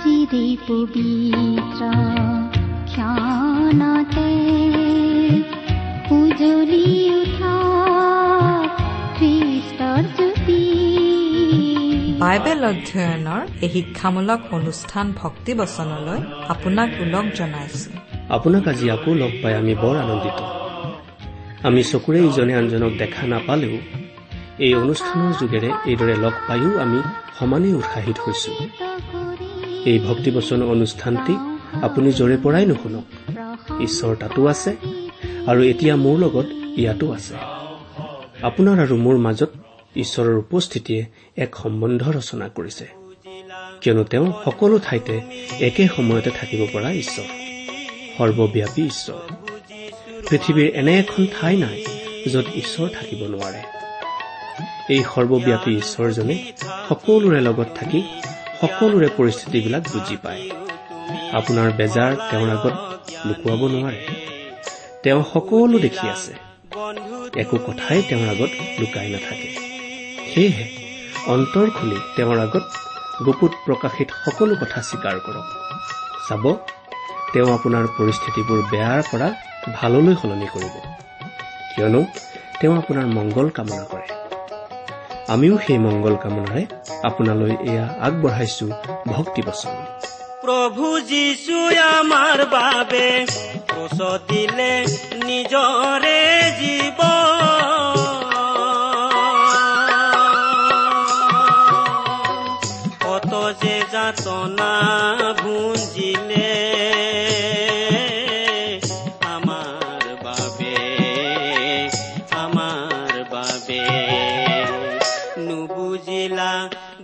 চিৰে পবিত্ৰ ক্ষণতে উজলি উঠা খ্ৰীষ্টৰ জ্যোতি বাইবেল অধ্যয়নৰ এই শিক্ষামূলক অনুষ্ঠান ভক্তি বচনলৈ আপোনাক ওলগ জনাইছো। আপোনাক আজি আকৌ লগ পাই আমি বৰ আনন্দিত। আমি চকুৰে ইজনে আনজনক দেখা নাপালেও এই অনুষ্ঠানৰ যোগেৰে এইদৰে লগ পায়ো আমি সমানেই উৎসাহিত হৈছো। এই ভক্তিবচন অনুষ্ঠানটি আপুনি য'ৰে পৰাই নুশুনক। ঈশ্বৰ তাতো আছে আৰু এতিয়া মোৰ লগত ইয়াতো আছে। আপোনাৰ আৰু মোৰ মাজত ঈশ্বৰৰ উপস্থিতিয়ে এক সম্বন্ধ ৰচনা কৰিছে। কিয়নো তেওঁ সকলো ঠাইতে একে সময়তে থাকিব পৰা ঈশ্বৰ সৰ্বব্যাপী ঈশ্বৰ। পৃথিৱীৰ এনে এখন ঠাই নাই য'ত ঈশ্বৰ থাকিব নোৱাৰে। এই সৰ্বব্যাপী ঈশ্বৰজনে সকলোৰে লগত থাকি সকলোৰে পৰিস্থিতিবিলাক বুজি পায়। আপোনাৰ বেজাৰ তেওঁৰ আগত লুকুৱাব নোৱাৰে। তেওঁ সকলো দেখি আছে। একো কথাই তেওঁৰ আগত লুকাই নাথাকে। সেয়েহে অন্তৰ খুলি তেওঁৰ আগত গুপুত প্ৰকাশিত সকলো কথা স্বীকাৰ কৰক। চাব তেওঁ আপোনাৰ পৰিস্থিতিবোৰ বেয়াৰ পৰা ভাললৈ সলনি কৰিব। কিয়নো তেওঁ আপোনাৰ মংগল কামনা কৰে। আমিও সেই মংগল কামনাৰে আপোনালৈ এয়া আগবঢ়াইছো ভক্তি বচন প্ৰভু যীশু আমাৰ বাবে নিজৰে জীৱ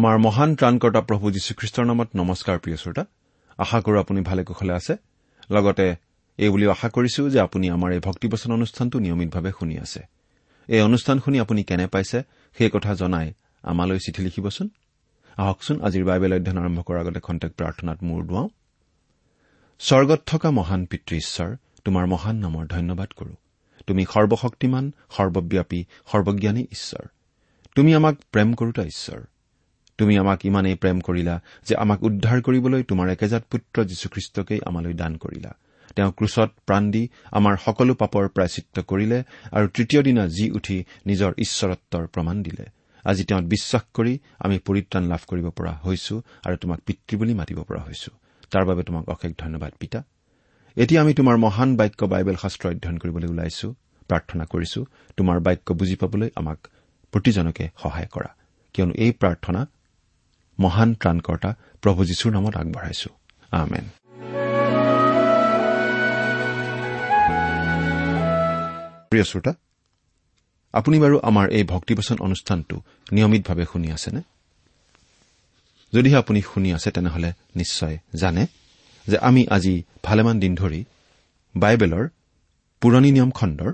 আমাৰ মহান ত্ৰাণকৰ্তা প্ৰভু যীশুখ্ৰীষ্টৰ নামত নমস্কাৰ প্ৰিয় শ্ৰোতা। আশা কৰো আপুনি ভালে কুশলে আছে। লগতে এই বুলিও আশা কৰিছো যে আপুনি আমাৰ এই ভক্তিবচন অনুষ্ঠানটো নিয়মিতভাৱে শুনি আছে। এই অনুষ্ঠান শুনি আপুনি কেনে পাইছে সেই কথা জনাই আমালৈ চিঠি লিখিবচোন। আহকচোন আজিৰ বাইবেল অধ্যয়ন আৰম্ভ কৰাৰ আগতে খন্তেক প্ৰাৰ্থনাত মূৰ দুৱাওঁ। স্বৰ্গত থকা মহান পিতৃ ঈশ্বৰ তোমাৰ মহান নামৰ ধন্যবাদ কৰো। তুমি সৰ্বশক্তিমান সৰ্বব্যাপী সৰ্বজ্ঞানী ঈশ্বৰ। তুমি আমাক প্ৰেম কৰোতা ঈশ্বৰ। তুমি আমাক ইমানেই প্ৰেম কৰিলা যে আমাক উদ্ধাৰ কৰিবলৈ তোমাৰ একেজাত পুত্ৰ যীশুখ্ৰীষ্টকেই আমালৈ দান কৰিলা। তেওঁ ক্ৰুচত প্ৰাণ দি আমাৰ সকলো পাপৰ প্ৰায়চিত্ৰ কৰিলে আৰু তৃতীয় দিনা জি উঠি নিজৰ ঈশ্বৰত্বৰ প্ৰমাণ দিলে। আজি তেওঁত বিশ্বাস কৰি আমি পৰিত্ৰাণ লাভ কৰিব পৰা হৈছো আৰু তোমাক পিতৃ বুলি মাতিব পৰা হৈছো। তাৰ বাবে তোমাক অশেষ ধন্যবাদ পিতা। এতিয়া আমি তোমাৰ মহান বাক্য বাইবেল শাস্ত্ৰ অধ্যয়ন কৰিবলৈ ওলাইছো প্ৰাৰ্থনা কৰিছো তোমাৰ বাক্য বুজি পাবলৈ আমাক প্ৰতিজনকে সহায় কৰা। কিয়নো এই প্ৰাৰ্থনা মহান ত্ৰাণকৰ্তা প্ৰভু যীশুৰ নামত আগবঢ়াইছো। আমেন। প্ৰিয় শ্ৰোতা আপুনি বাৰু আমাৰ এই ভক্তিবচন অনুষ্ঠানটো নিয়মিতভাৱে শুনি আছেনে? যদিহে আপুনি শুনি আছে তেনেহলে নিশ্চয় জানে যে আমি আজি ভালেমান দিন ধৰি বাইবেলৰ পুৰণি নিয়ম খণ্ডৰ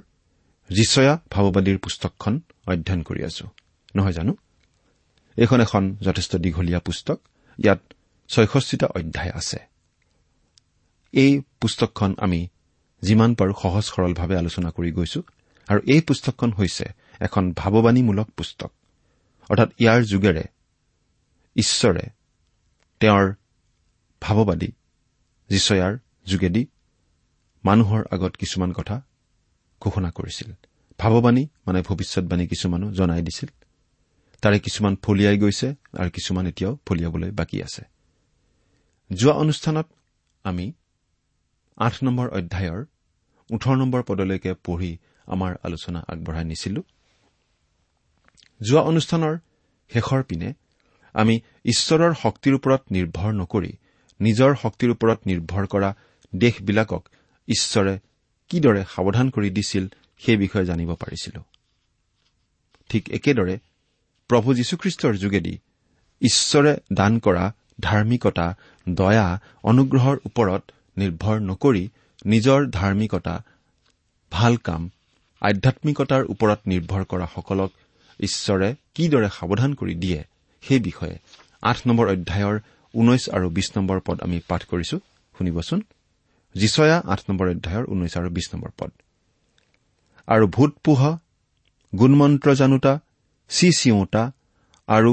যিচয়া ভাৱবাদীৰ পুস্তকখন অধ্যয়ন কৰি আছো। নহয় জানো? এইখন এখন যথেষ্ট দীঘলীয়া পুস্তক। ইয়াত ছয়ষষ্ঠিটা অধ্যায় আছে। এই পুস্তকখন আমি যিমান পাৰো সহজ সৰলভাৱে আলোচনা কৰি গৈছো আৰু এই পুস্তকখন হৈছে এখন ভাৱবাণীমূলক পুস্তক। অৰ্থাৎ ইয়াৰ যোগেৰে ঈশ্বৰে তেওঁৰ ভাৱবাদী যিচয়াৰ যোগেদি মানুহৰ আগত কিছুমান কথা ঘোষণা কৰিছিল। ভাৱবাণী মানে ভৱিষ্যতবাণী কিছুমানো জনাই দিছিল। তাৰে কিছুমান ফলিয়াই গৈছে আৰু কিছুমান এতিয়াও ফলিয়াবলৈ বাকী আছে। যোৱা অনুষ্ঠানত আমি আঠ নম্বৰ অধ্যায়ৰ ওঠৰ নম্বৰ পদলৈকে পঢ়ি আমাৰ আলোচনা আগবঢ়াই নিছিলো। যোৱা অনুষ্ঠানৰ শেষৰ পিনে আমি ঈশ্বৰৰ শক্তিৰ ওপৰত নিৰ্ভৰ নকৰি নিজৰ শক্তিৰ ওপৰত নিৰ্ভৰ কৰা দেশবিলাকক ঈশ্বৰে কিদৰে সাৱধান কৰি দিছিল সেই বিষয়ে জানিব পাৰিছিলো। ঠিক একেদৰে প্ৰভু যীশুখ্ৰীষ্টৰ যোগেদি ঈশ্বৰে দান কৰা ধাৰ্মিকতা দয়া অনুগ্ৰহৰ ওপৰত নিৰ্ভৰ নকৰি নিজৰ ধাৰ্মিকতা ভাল কাম আধ্যামিকতাৰ ওপৰত নিৰ্ভৰ কৰা সকলক ঈশ্বৰে কিদৰে সাৱধান কৰি দিয়ে সেই বিষয়ে আঠ নম্বৰ অধ্যায়ৰ ঊনৈশ আৰু বিশ নম্বৰ পদ আমি পাঠ কৰিছো। শুনিবচোন। যিচয়া আঠ নম্বৰ অধ্যায়ৰ ঊনৈশ আৰু বিশ নম্বৰ পদ। আৰু ভূত পোহ গুণমন্ত্ৰ জানোতা চি চিঞতা আৰু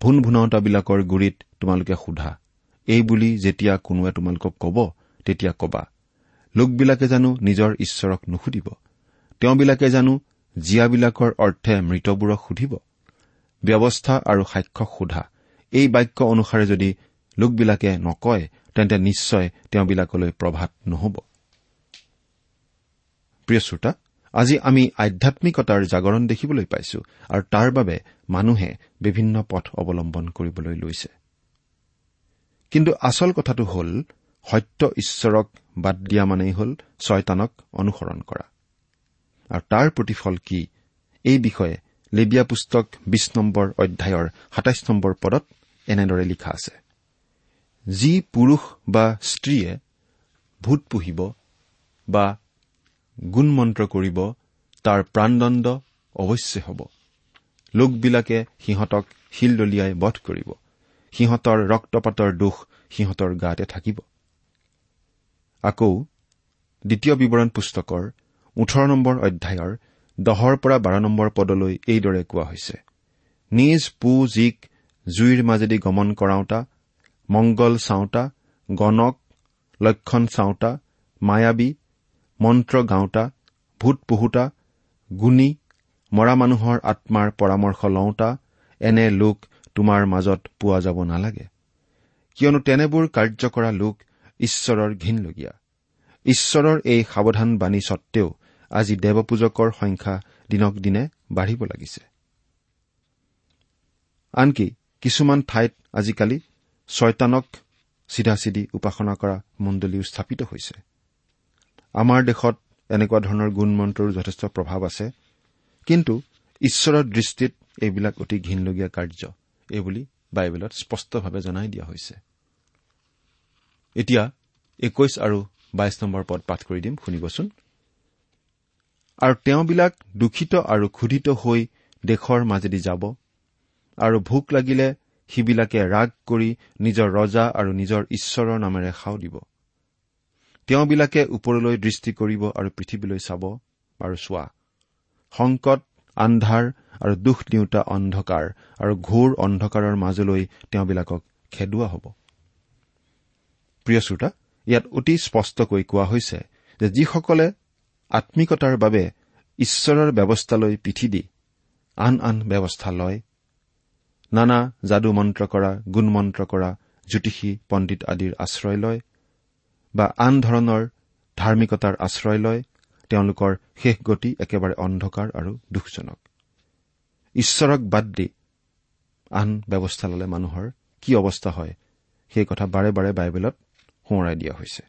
ভুন ভুনাওতাবিলাকৰ গুৰিত তোমালোকে সোধা। এই বুলি যেতিয়া কোনোৱে তোমালোকক কব তেতিয়া কবা লোকবিলাকে জানো নিজৰ ঈশ্বৰক নুসুধিব। তেওঁবিলাকে জানো জীয়াবিলাকৰ অৰ্থে মৃতবোৰক সুধিব। ব্যৱস্থা আৰু সাক্ষ্য সোধা। এই বাক্য অনুসাৰে যদি লোকবিলাকে নকয় তেন্তে নিশ্চয় তেওঁবিলাকলৈ প্ৰভাত নহব। প্ৰিয় শ্ৰোতা আজি আমি আধ্যামিকতাৰ জাগৰণ দেখিবলৈ পাইছো আৰু তাৰ বাবে মানুহে বিভিন্ন পথ অৱলম্বন কৰিবলৈ লৈছে। কিন্তু আচল কথাটো হ'ল সত্য ঈশ্বৰক বাদ দিয়া মানেই হ'ল ছয়তানক অনুসৰণ কৰা। আৰু তাৰ প্ৰতিফল কি? এই বিষয়ে লেবিয়া পুস্তক বিশ নম্বৰ অধ্যায়ৰ সাতাইছ নম্বৰ পদত এনেদৰে লিখা আছে। যি পুৰুষ বা স্ত্ৰীয়ে ভূত পুহিব বা গুণমন্ত্ৰ কৰিব তাৰ প্ৰাণদণ্ড অৱশ্যে হ'ব। লোকবিলাকে সিহঁতক শিল দলিয়াই বধ কৰিব। সিহঁতৰ ৰক্তপাতৰ দোষ সিহঁতৰ গাতে থাকিব। আকৌ দ্বিতীয় বিৱৰণ পুস্তকৰ ওঠৰ নম্বৰ অধ্যায়ৰ দহৰ পৰা বাৰ নম্বৰ পদলৈ এইদৰে কোৱা হৈছে। নিজ পু জীক জুইৰ মাজেদি গমন কৰাওঁতা মংগল চাওঁতা গণক লক্ষণ চাওঁতা মায়াবী মন্ত্ৰ গাওঁতা ভূত পোহোতা গুণী মৰা মানুহৰ আত্মাৰ পৰামৰ্শ লওঁতা এনে লোক তোমাৰ মাজত পোৱা যাব নালাগে। কিয়নো তেনেবোৰ কাৰ্য কৰা লোক ঈশ্বৰৰ ঘীনলগীয়া। ঈশ্বৰৰ এই সাৱধান বাণী সত্বেও আজি দেৱপূজকৰ সংখ্যা দিনক দিনে বাঢ়িব লাগিছে। আনকি কিছুমান ঠাইত আজিকালি ছয়তানক চিধা চিধি উপাসনা কৰা মণ্ডলীও স্থাপিত হৈছে। আমাৰ দেশত এনেকুৱা ধৰণৰ গুণমন্ত্ৰৰ যথেষ্ট প্ৰভাৱ আছে। কিন্তু ঈশ্বৰৰ দৃষ্টিত এইবিলাক অতি ঘীনলগীয়া কাৰ্য এইবুলি বাইবেলত স্পষ্টভাৱে জনাই দিয়া হৈছে। এতিয়া একৈশ আৰু বাইশ নম্বৰ পদ পাঠ কৰি দিম শুনিবচোন। আৰু তেওঁবিলাক দূষিত আৰু ক্ষুধিত হৈ দেশৰ মাজেদি যাব। আৰু ভোক লাগিলে সিবিলাকে ৰাগ কৰি নিজৰ ৰজা আৰু নিজৰ ঈশ্বৰৰ নামেৰে সাও দিব। তেওঁবিলাকে ওপৰলৈ দৃষ্টি কৰিব আৰু পৃথিৱীলৈ চাব আৰু চোৱা। সংকট আন্ধাৰ আৰু দুখ দিওঁতা অন্ধকাৰ আৰু ঘোৰ অন্ধকাৰৰ মাজলৈ তেওঁবিলাকক খেদোৱা হ'ব। প্ৰিয় শ্ৰোতা ইয়াত অতি স্পষ্টকৈ কোৱা হৈছে যে যিসকলে আম্মিকতাৰ বাবে ঈশ্বৰৰ ব্যৱস্থালৈ পিঠি দি আন আন ব্যৱস্থা লয় নানা যাদু মন্ত্ৰ কৰা গুণ মন্ত্ৰ কৰা জ্যোতিষী পণ্ডিত আদিৰ আশ্ৰয় লয় বা আন ধৰণৰ ধাৰ্মিকতাৰ আশ্ৰয় লয় তেওঁলোকৰ শেষ গতি একেবাৰে অন্ধকাৰ আৰু দুখজনক। ঈশ্বৰক বাদ দি আন ব্যৱস্থা ললে মানুহৰ কি অৱস্থা হয় সেই কথা বাৰে বাৰে বাইবেলত সোঁৱৰাই দিয়া হৈছে।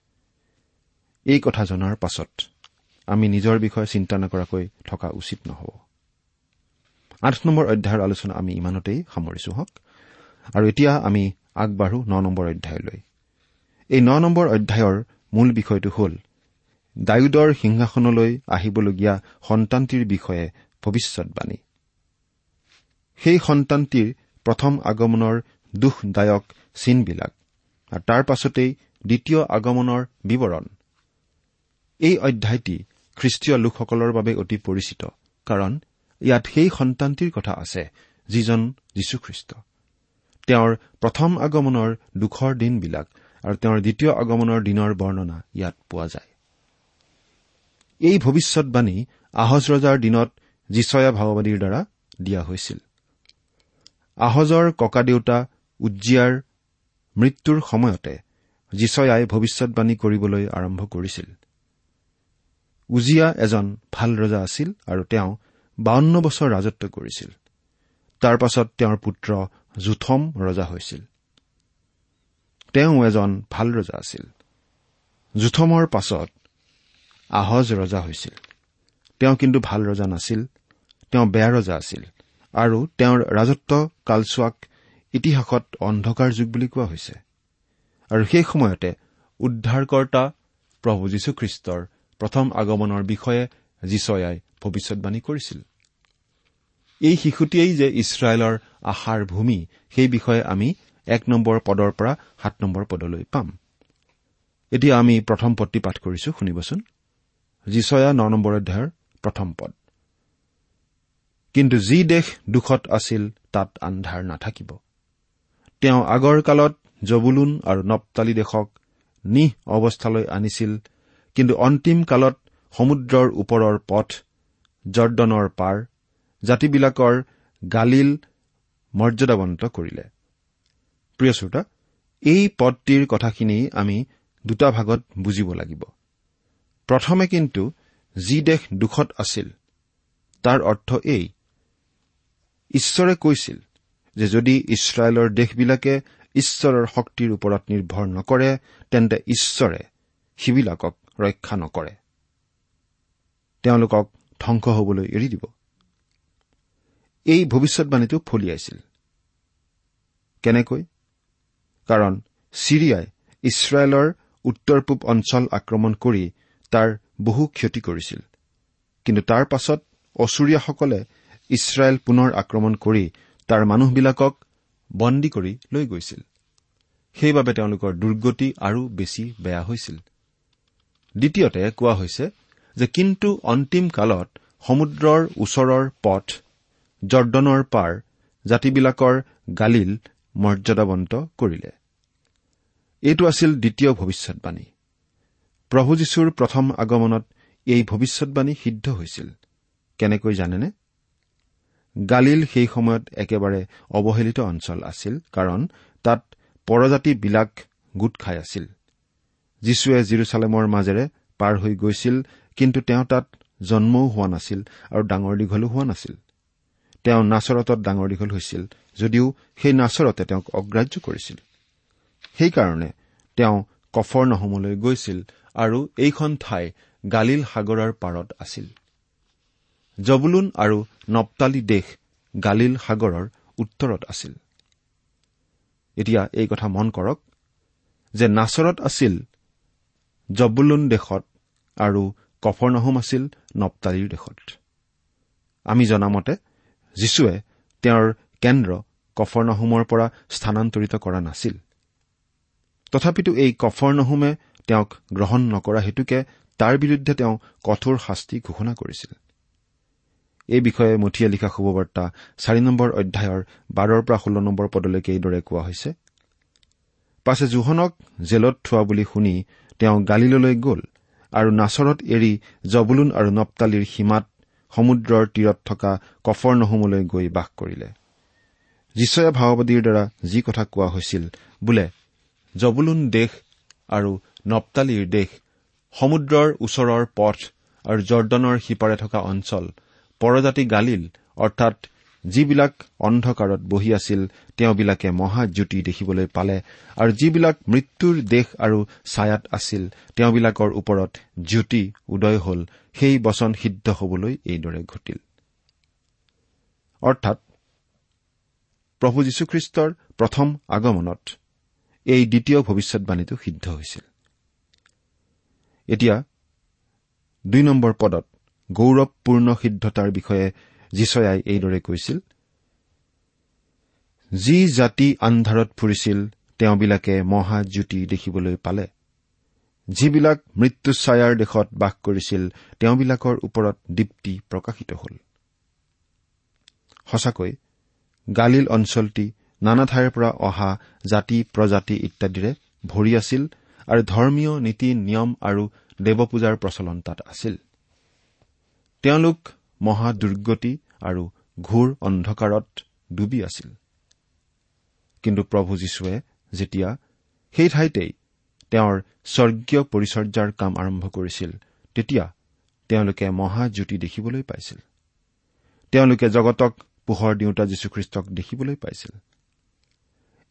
এই কথা জনাৰ পাছত আমি নিজৰ বিষয়ে চিন্তা নকৰাকৈ থকা উচিত নহ'ব। আঠ নম্বৰ অধ্যায়ৰ আলোচনা আমি ইমানতেই সামৰিছো হওক। আৰু এতিয়া আমি আগবাঢ়ো ন নম্বৰ অধ্যায়লৈ। এই ন নম্বৰ অধ্যায়ৰ মূল বিষয়টো হ'ল ডায়ুদৰ সিংহাসনলৈ আহিবলগীয়া সন্তানটিৰ বিষয়ে ভৱিষ্যৎবাণী। সেই সন্তানটিৰ প্ৰথম আগমনৰ দুখদায়ক চিনবিলাক আৰু তাৰ পাছতেই দ্বিতীয় আগমনৰ বিৱৰণ। এই অধ্যায়টি খ্ৰীষ্টীয় লোকসকলৰ বাবে অতি পৰিচিত কাৰণ ইয়াত সেই সন্তানটিৰ কথা আছে যিজন যীশুখ্ৰীষ্ট। তেওঁৰ প্ৰথম আগমনৰ দুখৰ দিনবিলাক আৰু তেওঁৰ দ্বিতীয় আগমনৰ দিনৰ বৰ্ণনা ইয়াত পোৱা যায়। এই ভৱিষ্যৎবাণী আহজ ৰজাৰ দিনত যিচয়া ভাওবাদীৰ দ্বাৰা দিয়া হৈছিল। আহজৰ ককাদেউতা উজ্জিয়াৰ মৃত্যুৰ সময়তে যিচয়াই ভৱিষ্যৎবাণী কৰিবলৈ আৰম্ভ কৰিছিল। উজিয়া এজন ভাল ৰজা আছিল আৰু তেওঁ বাৱন্ন বছৰ ৰাজত্ব কৰিছিল। তাৰ পাছত তেওঁৰ পুত্ৰ জুথম ৰজা হৈছিল। তেওঁ এজন ভাল ৰজা আছিল। জুথমৰ পাছত আহজ ৰজা হৈছিল। তেওঁ কিন্তু ভাল ৰজা নাছিল তেওঁ বেয়া ৰজা আছিল আৰু তেওঁৰ ৰাজত্ব কালচোৱাক ইতিহাসত অন্ধকাৰ যুগ বুলি কোৱা হৈছে। আৰু সেই সময়তে উদ্ধাৰকৰ্তা প্ৰভু যীশুখ্ৰীষ্টৰ প্ৰথম আগমনৰ বিষয়ে যীচয়াই ভৱিষ্যৎবাণী কৰিছিল। এই শিশুটিয়েই যে ইছৰাইলৰ আশাৰ ভূমি সেই বিষয়ে আমি এক নম্বৰ পদৰ পৰা সাত নম্বৰ পদলৈ পাম। এতিয়া আমি প্ৰথম পদটি পাঠ কৰিছো শুনিবচোন। যিচয়া ন নম্বৰ অধ্যায়ৰ প্ৰথম পদ। কিন্তু যি দেশ দুখত আছিল তাত আন্ধাৰ নাথাকিব। তেওঁ আগৰ কালত জবুলুন আৰু নপ্তালি দেশক নিহ অৱস্থালৈ আনিছিল কিন্তু অন্তিম কালত সমুদ্ৰৰ ওপৰৰ পথ জৰ্দনৰ পাৰ জাতিবিলাকৰ গালিল মৰ্যাদাবন্ত কৰিলে। প্ৰিয় শ্ৰোতা এই পদটিৰ কথাখিনি আমি দুটা ভাগত বুজিব লাগিব। প্ৰথমে কিন্তু যি দেশ দুখত আছিল তাৰ অৰ্থ এই। ঈশ্বৰে কৈছিল যে যদি ইছৰাইলৰ দেশবিলাকে ঈশ্বৰৰ শক্তিৰ ওপৰত নিৰ্ভৰ নকৰে তেন্তে ঈশ্বৰে সিবিলাকক ৰক্ষা নকৰে। তেওঁলোকক ধ্বংস হবলৈ এৰি দিব। এই ভৱিষ্যৎবাণীটো ফলিয়াইছিল। কেনেকৈ? কাৰণ ছিৰিয়াই ইছৰাইলৰ উত্তৰ পূব অঞ্চল আক্ৰমণ কৰি তাৰ বহু ক্ষতি কৰিছিল। কিন্তু তাৰ পাছত অচুৰীয়াসকলে ইছৰাইল পুনৰ আক্ৰমণ কৰি তাৰ মানুহবিলাকক বন্দী কৰি লৈ গৈছিল। সেইবাবে তেওঁলোকৰ দুৰ্গতি আৰু বেছি বেয়া হৈছিল। দ্বিতীয়তে কোৱা হৈছে যে কিন্তু অন্তিম কালত সমুদ্ৰৰ ওচৰৰ পথ জৰ্দনৰ পাৰ জাতিবিলাকৰ গালিল মৰ্যাদাবন্ত কৰিলে। এইটো আছিল দ্বিতীয় ভৱিষ্যৎবাণী। প্ৰভু যীশুৰ প্ৰথম আগমনত এই ভৱিষ্যৎবাণী সিদ্ধ হৈছিল। কেনেকৈ জানেনে? গালিল সেই সময়ত একেবাৰে অৱহেলিত অঞ্চল আছিল কাৰণ তাত পৰজাতিবিলাক গোট খাই আছিল। যীশুৱে জিৰচালেমৰ মাজেৰে পাৰ হৈ গৈছিল কিন্তু তেওঁ তাত জন্মও হোৱা নাছিল আৰু ডাঙৰ দীঘলো হোৱা নাছিল। তেওঁ নাচৰতত ডাঙৰ দীঘল হৈছিল যদিও সেই নাচৰতে তেওঁক অগ্ৰাহ্য কৰিছিল। সেইকাৰণে তেওঁ কফৰ নহমলৈ গৈছিল আৰু এইখন ঠাই গালিল সাগৰৰ পাৰত আছিল। জবুলুন আৰু নপ্তালি দেশ গালিল সাগৰৰ উত্তৰত আছিল। এতিয়া এই কথা মন কৰক যে নাচৰত আছিল জবুলুন দেশত আৰু কফৰনহুম আছিল নপ্তালিৰ দেশত। আমি জনামতে যীশুৱে তেওঁৰ কেন্দ্ৰ কফৰনহুমৰ পৰা স্থানান্তৰিত কৰা নাছিল। তথাপিতো এই কফৰনহুমে তেওঁক গ্ৰহণ নকৰা হেতুকে তাৰ বিৰুদ্ধে তেওঁ কঠোৰ শাস্তি ঘোষণা কৰিছিল। এই বিষয়ে মঠিয়া লিখা শুভবাৰ্তা চাৰি নম্বৰ অধ্যায়ৰ বাৰৰ পৰা ষোল্ল নম্বৰ পদলৈকে এইদৰে কোৱা হৈছে। পাছে জোহনক জেলত থোৱা বুলি শুনি তেওঁ গালিললৈ গ'ল আৰু নাচৰত এৰি জবুলুন আৰু নপ্তালিৰ সীমাত সমুদ্ৰৰ তীৰত থকা কফৰ নহমলৈ গৈ বাস কৰিলে। যিচয়া ভাওবাদীৰ দ্বাৰা যি কথা কোৱা হৈছিল বোলে জবুলুন দেশ আৰু নপ্তালিৰ দেশ সমুদ্ৰৰ ওচৰৰ পথ আৰু জৰ্দনৰ সিপাৰে থকা অঞ্চল পৰজাতি গালিল অৰ্থাৎ যিবিলাক অন্ধকাৰত বহি আছিল তেওঁবিলাকে মহাজ্যোতি দেখিবলৈ পালে। আৰু যিবিলাক মৃত্যুৰ দেশ আৰু ছায়াত আছিল তেওঁবিলাকৰ ওপৰত জ্যোতি উদয় হল। সেই বচন সিদ্ধ হবলৈ এইদৰে ঘটিল। অৰ্থাৎ প্ৰভু যীশুখ্ৰীষ্টৰ প্ৰথম আগমনত এই দ্বিতীয় ভৱিষ্যৎবাণীটো সিদ্ধ হৈছিল। এতিয়া দুই নম্বৰ পদত গৌৰৱপূৰ্ণ সিদ্ধতাৰ বিষয়ে যিচয়াই এইদৰে কৈছিল যি জাতি আন্ধাৰত ফুৰিছিল তেওঁবিলাকে মহাজ্যোতি দেখিবলৈ পালে। যিবিলাক মৃত্যুছায়াৰ দেশত বাস কৰিছিল তেওঁবিলাকৰ ওপৰত দীপ্তি প্ৰকাশিত হল। সঁচাকৈ গালিল অঞ্চলটি নানা ঠাইৰ পৰা অহা জাতি প্ৰজাতি ইত্যাদিৰে ভৰি আছিল আৰু ধৰ্মীয় নীতি নিয়ম আৰু দেৱপূজাৰ প্ৰচলন তাত আছিল। তেওঁলোক মহা দুৰ্গতি আৰু ঘোৰ অন্ধকাৰত ডুবি আছিল। কিন্তু প্ৰভু যীশুৱে যেতিয়া সেই ঠাইতেই তেওঁৰ স্বৰ্গীয় পৰিচৰ্যাৰ কাম আৰম্ভ কৰিছিল তেতিয়া তেওঁলোকে মহাজ্যোতি দেখিবলৈ পাইছিল। তেওঁলোকে জগতক পোহৰ দিওঁতা যীশুখ্ৰীষ্টক দেখিবলৈ পাইছিল।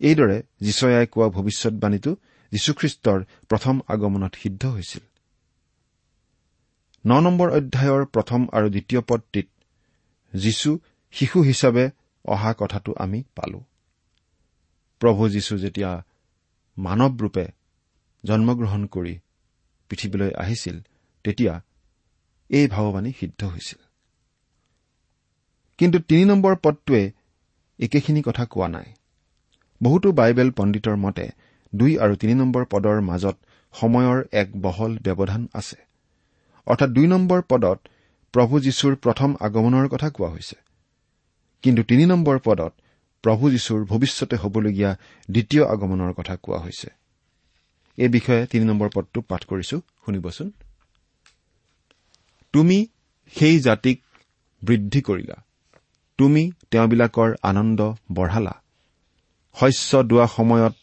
এইদৰে যীচয়াই কোৱা ভৱিষ্যৎবাণীটো যীশুখ্ৰীষ্টৰ প্ৰথম আগমনত সিদ্ধ হৈছিল। ন নম্বৰ অধ্যায়ৰ প্ৰথম আৰু দ্বিতীয় পদটিত যীশু শিশু হিচাপে অহা কথাটো আমি পালো। প্ৰভু যীশু যেতিয়া মানৱ ৰূপে জন্মগ্ৰহণ কৰি পৃথিৱীলৈ আহিছিল তেতিয়া এই ভাৱবাণী সিদ্ধ হৈছিল। কিন্তু তিনি নম্বৰ পদটোৱে একেখিনি কথা কোৱা নাই। বহুতো বাইবেল পণ্ডিতৰ মতে দুই আৰু তিনি নম্বৰ পদৰ মাজত সময়ৰ এক বহল ব্যৱধান আছে। অৰ্থাৎ দুই নম্বৰ পদত প্ৰভু যীশুৰ প্ৰথম আগমনৰ কথা কোৱা হৈছে। কিন্তু তিনি নম্বৰ পদত প্ৰভু যীশুৰ ভৱিষ্যতে হ'বলগীয়া দ্বিতীয় আগমনৰ কথা কোৱা হৈছে। এই বিষয়ে তিনি নম্বৰ পদটো পাঠ কৰিছো শুনিবচোন। তুমি সেই জাতিক বৃদ্ধি কৰিলা। তুমি তেওঁবিলাকৰ আনন্দ বঢ়ালা। শস্য দোৱা সময়ত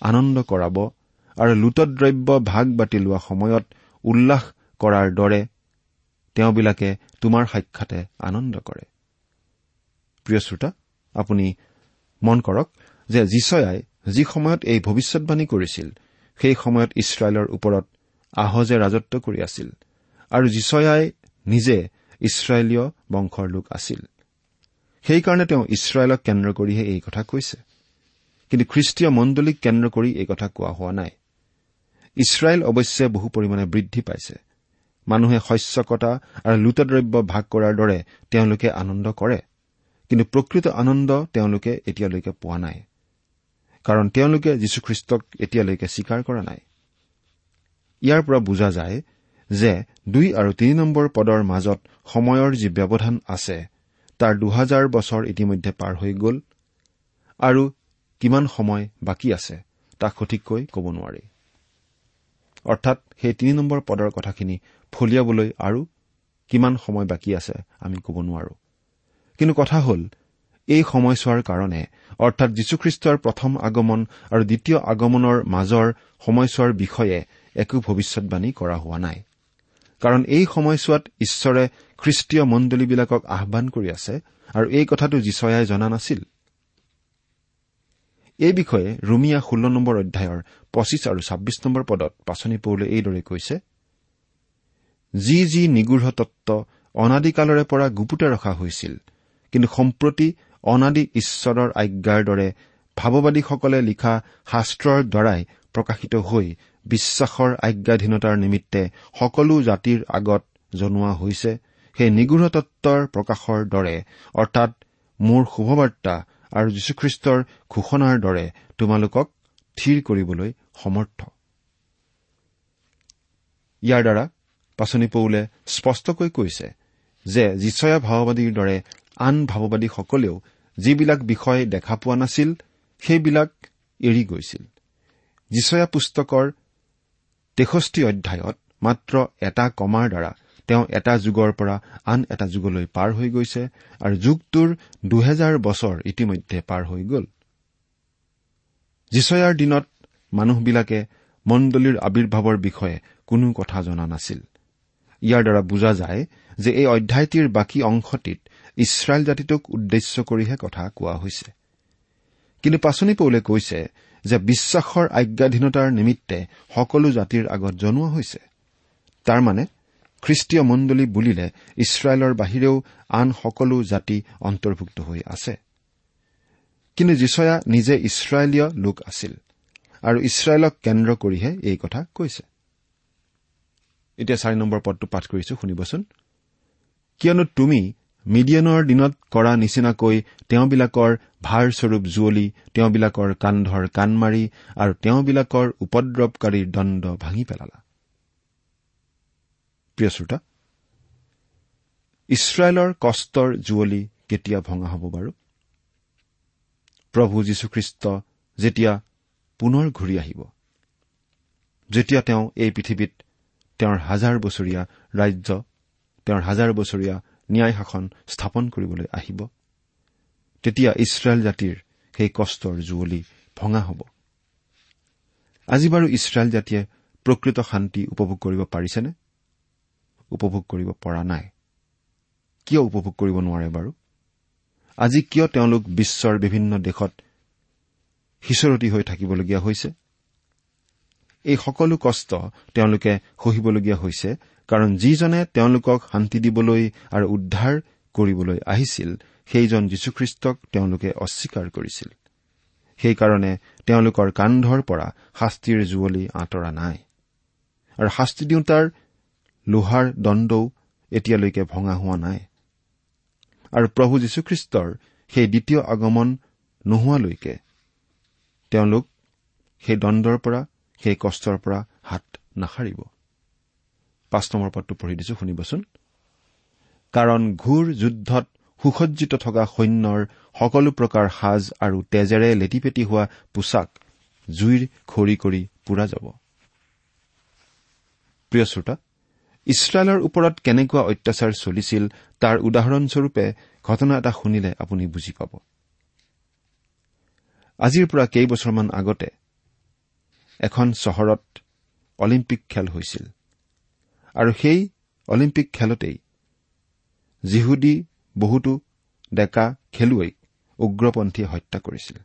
আনন্দ কৰাব আৰু লুটদ্ৰব্য ভাগ বাটি লোৱা সময়ত উল্লাস কৰাৰ দৰে তেওঁবিলাকে তোমাৰ সাক্ষাতে আনন্দ কৰে। প্ৰিয় শ্ৰোতা আপুনি মন কৰক যে যিচয়াই যি সময়ত এই ভৱিষ্যৎবাণী কৰিছিল সেই সময়ত ইছৰাইলৰ ওপৰত আহজে ৰাজত্ব কৰি আছিল আৰু যিচয়াই নিজে ইছৰাইলীয় বংশৰ লোক আছিল। সেইকাৰণে তেওঁ ইছৰাইলক কেন্দ্ৰ কৰিহে এই কথা কৈছে। কিন্তু খ্ৰীষ্টীয় মণ্ডলীক কেন্দ্ৰ কৰি এই কথা কোৱা হোৱা নাই। ইছৰাইল অৱশ্যে বহু পৰিমাণে বৃদ্ধি পাইছে। মানুহে শস্য কটা আৰু লুটদ্ৰব্য ভাগ কৰাৰ দৰে তেওঁলোকে আনন্দ কৰে। কিন্তু প্ৰকৃত আনন্দ তেওঁলোকে এতিয়ালৈকে পোৱা নাই। কাৰণ তেওঁলোকে যীশুখ্ৰীষ্টক এতিয়ালৈকে স্বীকাৰ কৰা নাই। ইয়াৰ পৰা বুজা যায় যে দুই আৰু তিনি নম্বৰ পদৰ মাজত সময়ৰ যি ব্যৱধান আছে তাৰ দুহাজাৰ বছৰ ইতিমধ্যে পাৰ হৈ গ'ল আৰু কিমান সময় বাকী আছে তাক সঠিককৈ ক'ব নোৱাৰি। অৰ্থাৎ সেই তিনি নম্বৰ পদৰ কথাখিনি ফলিয়াবলৈ আৰু কিমান সময় বাকী আছে আমি ক'ব নোৱাৰো। কিন্তু কথা হ'ল এই সময়ছোৱাৰ কাৰণে অৰ্থাৎ যীশুখ্ৰীষ্টৰ প্ৰথম আগমন আৰু দ্বিতীয় আগমনৰ মাজৰ সময়ছোৱাৰ বিষয়ে একো ভৱিষ্যৎবাণী কৰা হোৱা নাই। কাৰণ এই সময়ছোৱাত ঈশ্বৰে খ্ৰীষ্টীয় মণ্ডলীবিলাকক আহান কৰি আছে আৰু এই কথাটো যিচয়াই জনা নাছিল। এই বিষয়ে ৰুমিয়া ষোল্ল নম্বৰ অধ্যায়ৰ পঁচিছ আৰু ছাব্বিছ নম্বৰ পদত পাচনি পৌলে এইদৰে কৈছে যি যি নিগৃঢ় তত্ব অনাদিকালৰে পৰা গুপুতে ৰখা হৈছিল কিন্তু সম্প্ৰতি অনাদি ঈশ্বৰৰ আজ্ঞাৰ দৰে ভাৱবাদীসকলে লিখা শাস্ত্ৰৰ দ্বাৰাই প্ৰকাশিত হৈ বিশ্বাসৰ আজ্ঞাধীনতাৰ নিমিত্তে সকলো জাতিৰ আগত জনোৱা হৈছে সেই নিগৃঢ় তত্বৰ প্ৰকাশৰ দৰে অৰ্থাৎ মোৰ শুভবাৰ্তা আৰু যীশুখ্ৰীষ্টৰ ঘোষণাৰ দৰে তোমালোকক থিৰ কৰিবলৈ সমৰ্থ। ইয়াৰ দ্বাৰা পাচনি পৌলে স্পষ্টকৈ কৈছে যে যিচয়া ভাওবাদীৰ দৰে আন ভাৱবাদীসকলেও যিবিলাক বিষয় দেখা পোৱা নাছিল সেইবিলাক এৰি গৈছিল। যিচয়া পুস্তকৰ তেষষ্ঠি অধ্যায়ত মাত্ৰ এটা কমাৰ দ্বাৰা তেওঁ এটা যুগৰ পৰা আন এটা যুগলৈ পাৰ হৈ গৈছে আৰু যুগটোৰ দুহেজাৰ বছৰ ইতিমধ্যে পাৰ হৈ গ'ল। যিচয়াৰ দিনত মানুহবিলাকে মণ্ডলীৰ আৱিৰ্ভাৱৰ বিষয়ে কোনো কথা জনা নাছিল। ইয়াৰ দ্বাৰা বুজা যায় যে এই অধ্যায়টিৰ বাকী অংশটিত ইছৰাইল জাতিটোক উদ্দেশ্য কৰিহে কথা কোৱা হৈছে। কিন্তু পাচনি পৌলে কৈছে যে বিশ্বাসৰ আজ্ঞাধীনতাৰ নিমিত্তে সকলো জাতিৰ আগত জনোৱা হৈছে। তাৰমানে খ্ৰীষ্টীয় মণ্ডলী বুলিলে ইছৰাইলৰ বাহিৰেও আন সকলো জাতি অন্তৰ্ভুক্ত হৈ আছে। কিন্তু যিচয়া নিজে ইছৰাইলীয় লোক আছিল আৰু ইছৰাইলক কেন্দ্ৰ কৰিহে এই কথা কৈছে। এতিয়া চাৰি নম্বৰ পদটো পাঠ কৰিছো শুনিবচোন। কিয়নো তুমি মিডিয়ানৰ দিনত কৰা নিচিনাকৈ তেওঁবিলাকৰ ভাৰস্বৰূপ জুৱলি তেওঁবিলাকৰ কান্ধৰ কাণ মাৰি আৰু তেওঁবিলাকৰ উপদ্ৰৱকাৰীৰ দণ্ড ভাঙি পেলালা। ইছৰাইলৰ কষ্টৰ জুৱলি কেতিয়া ভঙা হ'ব বাৰু? প্ৰভু যীশুখ্ৰীষ্ট যেতিয়া পুনৰ ঘূৰি আহিব যেতিয়া তেওঁ এই পৃথিৱীত তেওঁৰ হাজাৰ বছৰীয়া ৰাজ্য তেওঁৰ হাজাৰ বছৰীয়া ন্যায় শাসন স্থাপন কৰিবলৈ আহিব। তেতিয়া ইছৰাইল জাতিৰ সেই কষ্টৰ জুৱলি ভঙা হ'ব। আজি বাৰু ইছৰাইল জাতিয়ে প্ৰকৃত শান্তি উপভোগ কৰিব পাৰিছেনে? উপভোগ কৰিব পৰা নাই। কিয় উপভোগ কৰিব নোৱাৰে বাৰু? আজি কিয় তেওঁলোক বিশ্বৰ বিভিন্ন দেশত সিঁচৰতি হৈ থাকিবলগীয়া হৈছে? এই সকলো কষ্ট তেওঁলোকে সহিবলগীয়া হৈছে কাৰণ যিজনে তেওঁলোকক শান্তি দিবলৈ আৰু উদ্ধাৰ কৰিবলৈ আহিছিল সেইজন যীশুখ্ৰীষ্টক তেওঁলোকে অস্বীকাৰ কৰিছিল। সেইকাৰণে তেওঁলোকৰ কান্ধৰ পৰা শাস্তিৰ যুৱলি আঁতৰা নাই। আৰু শাস্তি দিওঁতাৰ লোহাৰ দণ্ডও এতিয়ালৈকে ভঙা হোৱা নাই। আৰু প্ৰভু যীশুখ্ৰীষ্টৰ সেই দ্বিতীয় আগমন নোহোৱালৈকে তেওঁলোক সেই দণ্ডৰ পৰা সেই কষ্টৰ পৰা হাত নাসাৰিব। পাঁচ নম্বৰ পদটো পঢ়ি দিছো শুনিবচোন। কাৰণ ঘূৰ যুদ্ধত সুসজ্জিত থকা সৈন্যৰ সকলো প্ৰকাৰ সাজ আৰু তেজেৰে লেটিপেটি হোৱা পোছাক জুইৰ খৰি কৰি পুৰা যাব। প্ৰিয় শ্ৰোতা ইছৰাইলৰ ওপৰত কেনেকুৱা অত্যাচাৰ চলিছিল তাৰ উদাহৰণস্বৰূপে ঘটনা এটা শুনিলে আপুনি বুজি পাব। আজিৰ পৰা কেইবছৰমান আগতে এখন চহৰত অলিম্পিক খেল হৈছিল। আৰু সেই অলিম্পিক খেলতেই জিহুদী বহুতো ডেকা খেলুৱৈক উগ্ৰপন্থীয়ে হত্যা কৰিছিল।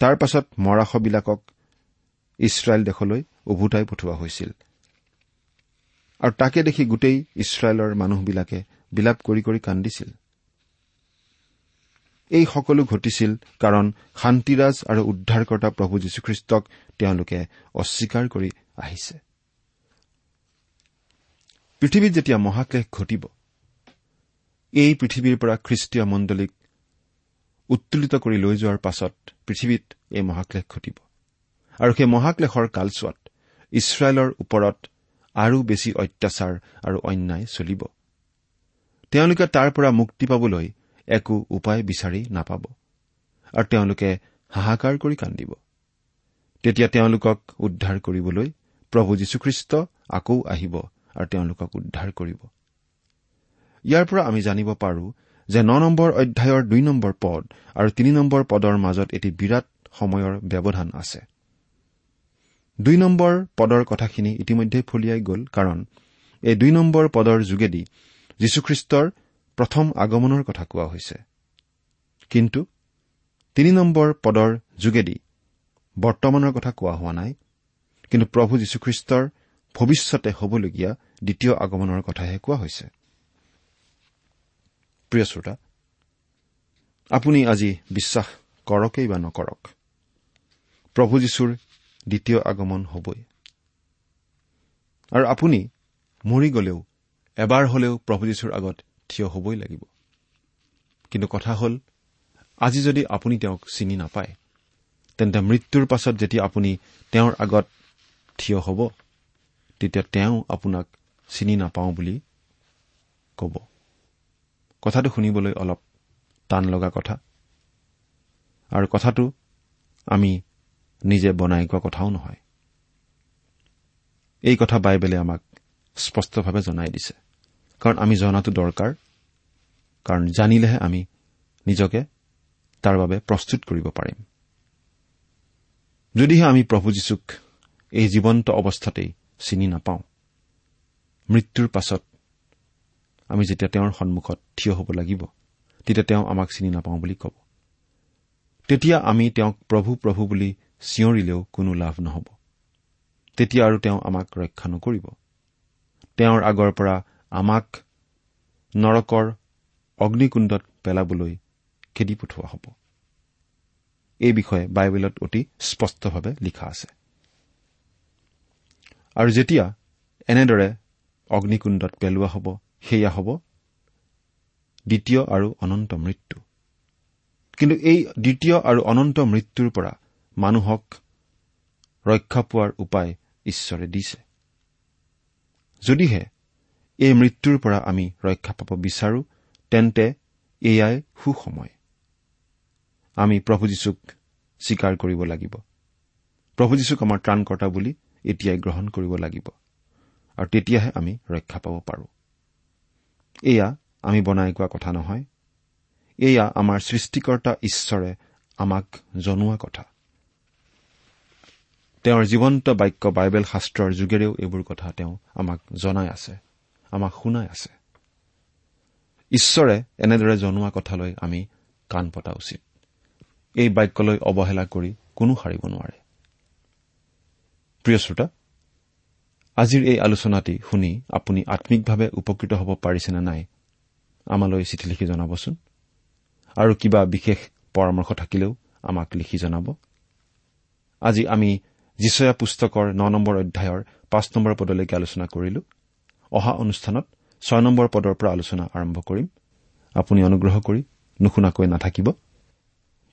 তাৰ পাছত মৰাশবিলাকক ইছৰাইল দেশলৈ উভতাই পঠোৱা হৈছিল। আৰু তাকে দেখি গোটেই ইছৰাইলৰ মানুহবিলাকে বিলাপ কৰি কৰি কান্দিছিল। এই সকলো ঘটিছিল কাৰণ শান্তিৰাজ আৰু উদ্ধাৰকৰ্তা প্ৰভু যীশুখ্ৰীষ্টক তেওঁলোকে অস্বীকাৰ কৰি আহিছে। পৃথিৱীত যেতিয়া মহাক্লেশ ঘটিব এই পৃথিৱীৰ পৰা খ্ৰীষ্টীয় মণ্ডলীক উত্তোলিত কৰি লৈ যোৱাৰ পাছত পৃথিৱীত এই মহাক্লেশ ঘটিব। আৰু সেই মহাক্লেশৰ কালচোৱাত ইছৰাইলৰ ওপৰত আৰু বেছি অত্যাচাৰ আৰু অন্যায় চলিব। তেওঁলোকে তাৰ পৰা মুক্তি পাবলৈ একো উপায় বিচাৰি নাপাব। আৰু তেওঁলোকে হাহাকাৰ কৰি কান্দিব। তেতিয়া তেওঁলোকক উদ্ধাৰ কৰিবলৈ প্ৰভু যীশুখ্ৰীষ্ট আকৌ আহিব আৰু তেওঁলোকক উদ্ধাৰ কৰিব। ইয়াৰ পৰা আমি জানিব পাৰো যে ন নম্বৰ অধ্যায়ৰ দুই নম্বৰ পদ আৰু তিনি নম্বৰ পদৰ মাজত এটি বিৰাট সময়ৰ ব্যৱধান আছে। দুই নম্বৰ পদৰ কথাখিনি ইতিমধ্যে ফলিয়াই গ'ল কাৰণ এই দুই নম্বৰ পদৰ যোগেদি যীশুখ্ৰীষ্টৰ প্ৰথম আগমনৰ কথা কোৱা হৈছে। কিন্তু তিনি নম্বৰ পদৰ যোগেদি বৰ্তমানৰ কথা কোৱা হোৱা নাই। কিন্তু প্ৰভু যীশুখ্ৰীষ্টৰ ভৱিষ্যতে হ'বলগীয়া দ্বিতীয় আগমনৰ কথাহে কোৱা হৈছে। আপুনি আজি বিশ্বাস কৰকেই বা নকৰক প্ৰভু যীশুৰ দ্বিতীয় আগমন হবই। আৰু আপুনি মৰি গলেও এবাৰ হলেও প্ৰভু যীশুৰ আগত থিয় হবই লাগিব। কিন্তু কথা হ'ল আজি যদি আপুনি তেওঁক চিনি নাপায় তেন্তে মৃত্যুৰ পাছত যেতিয়া আপুনি তেওঁৰ আগত থিয় হ'ব তেতিয়া তেওঁ আপোনাক চিনি নাপাওঁ বুলি ক'ব। কথাটো শুনিবলৈ অলপ টান লগা কথা। আৰু কথাটো আমি নিজে বনাই কোৱা কথাও নহয়। এই কথা বাইবেলে আমাক স্পষ্টভাৱে জনাই দিছে। কাৰণ আমি জনাটো দৰকাৰ। কাৰণ জানিলেহে আমি নিজকে তাৰ বাবে প্ৰস্তুত কৰিব পাৰিম। যদিহে আমি প্ৰভু যীশুক এই জীৱন্ত অৱস্থাতেই চিনি নাপাওঁ মৃত্যুৰ পাছত আমি যেতিয়া তেওঁৰ সন্মুখত থিয় হ'ব লাগিব তেতিয়া তেওঁ আমাক চিনি নাপাওঁ বুলি ক'ব। তেতিয়া আমি তেওঁক প্ৰভু প্ৰভু বুলি চিঞৰিলেও কোনো লাভ নহ'ব। তেতিয়া আৰু তেওঁ আমাক ৰক্ষা নকৰিব। তেওঁৰ আগৰ পৰা আমাক নৰকৰ অগ্নিকুণ্ডত পেলাবলৈ খেদি পঠোৱা হ'ব। এই বিষয়ে বাইবেলত অতি স্পষ্টভাৱে লিখা আছে। আৰু যেতিয়া এনেদৰে অগ্নিকুণ্ডত পেলোৱা হ'ব সেয়া হ'ব দ্বিতীয় আৰু অনন্ত মৃত্যু। কিন্তু এই দ্বিতীয় আৰু অনন্ত মৃত্যুৰ পৰা মানুহক ৰক্ষা পোৱাৰ উপায় ঈশ্বৰে দিছে। যদিহে এই মৃত্যুৰ পৰা আমি ৰক্ষা পাব বিচাৰো তেন্তে এয়াই সুসময়। আমি প্ৰভু যীশুক স্বীকাৰ কৰিব লাগিব। প্ৰভু যীশুক আমাৰ ত্ৰাণকৰ্তা বুলি এতিয়াই গ্ৰহণ কৰিব লাগিব। আৰু তেতিয়াহে আমি ৰক্ষা পাব পাৰোঁ। এয়া আমি বনাই কোৱা কথা নহয়। এয়া আমাৰ সৃষ্টিকৰ্তা ঈশ্বৰে আমাক জনোৱা কথা। তেওঁৰ জীৱন্ত বাক্য বাইবেল শাস্ত্ৰৰ যোগেৰেও এইবোৰ কথা তেওঁ আমাক জনাই আছে আমাক শুনাই আছে। ঈশ্বৰে এনেদৰে জনোৱা কথালৈ আমি কাণ পতা উচিত। এই বাক্যলৈ অৱহেলা কৰি কোনো সাৰিব নোৱাৰে। প্ৰিয় শ্ৰোতা আজিৰ এই আলোচনাটি শুনি আপুনি আম্মিকভাৱে উপকৃত হ'ব পাৰিছেনে নাই আমালৈ চিঠি লিখি জনাবচোন। আৰু কিবা বিশেষ পৰামৰ্শ থাকিলেও আমাক লিখি জনাব। আজি আমি যিচয়া পুস্তকৰ ন নম্বৰ অধ্যায়ৰ পাঁচ নম্বৰ পদলৈকে আলোচনা কৰিলো। অহা অনুষ্ঠানত ছয় নম্বৰ পদৰ পৰা আলোচনা আৰম্ভ কৰিম। আপুনি অনুগ্ৰহ কৰি নুশুনাকৈ নাথাকিব।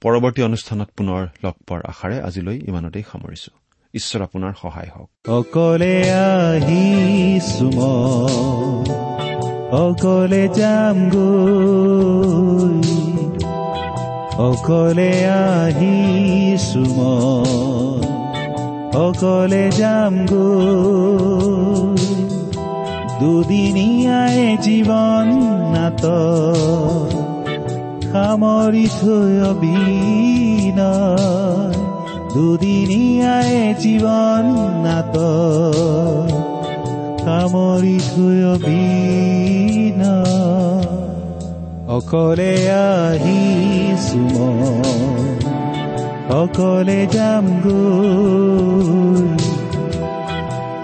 পৰৱৰ্তী অনুষ্ঠানত পুনৰ লগ পোৱাৰ আশাৰে আজিলৈ ইমানতেই সামৰিছো। ঈশ্বৰ আপোনাৰ সহায় হওক। অকলে আহিছো মই। অকলে যাম অকলে আহিছো মই। অকলে যাম গৈ দুদিনীয়াই জীৱন নাট সামৰি থৈ অবিনয় দুদিনীয়াই জীৱন নাট সামৰি থৈ অবিনয় অকলে আহিছো মই। অকলে যাম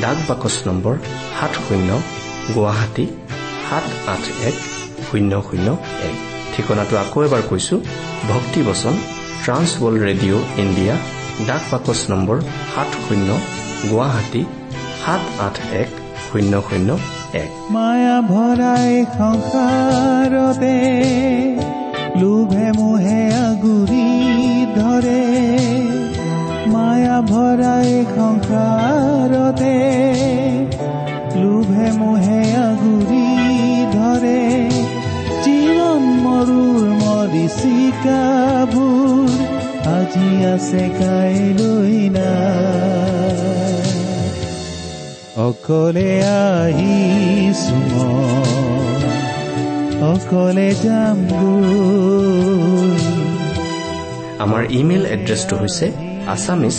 ডাক বাকচ নম্বৰ সাত শূন্য গুৱাহাটী সাত আঠ এক শূন্য শূন্য এক। ঠিকনাটো আকৌ এবাৰ কৈছো ভক্তিবচন ট্ৰান্সৱৰ্ল্ড ৰেডিঅ' ইণ্ডিয়া ডাক বাকচ নম্বৰ সাত শূন্য গুৱাহাটী সাত আঠ এক শূন্য শূন্য এক। মায়া ভৰাই সংসাৰতে লোভে মোহে আগুৰি ধৰে। ভৰাই সংসাৰতে লোভে মোহে আগুৰি ধৰে। জীৱন মৰুৰ মৰিচিকাবোৰ আজি আছে কাইলৈ নাই। অকলে আহিছো মই অকলে যাম গৈ আমাৰ ইমেইল এড্ৰেছটো হৈছে Assamese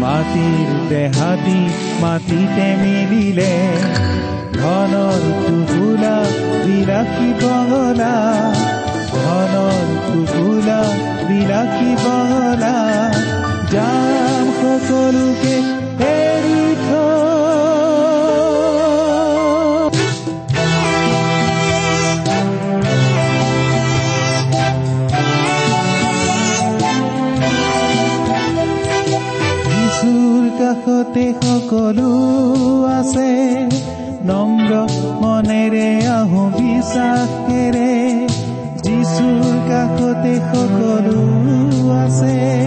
মাটিৰ দেহাতি মাটিতে মিলিলে ধনৰ টুকুলা বিলাসী বঙলা ধনৰ টুকুলা বিলাসী বঙলা যাম সকলোকে সকলো আছে নম্ৰ মনেৰে আহোঁ বিশ্বাসেৰে। যিচুৰ কাষতে সকলো আছে।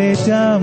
মই, অকলে যাম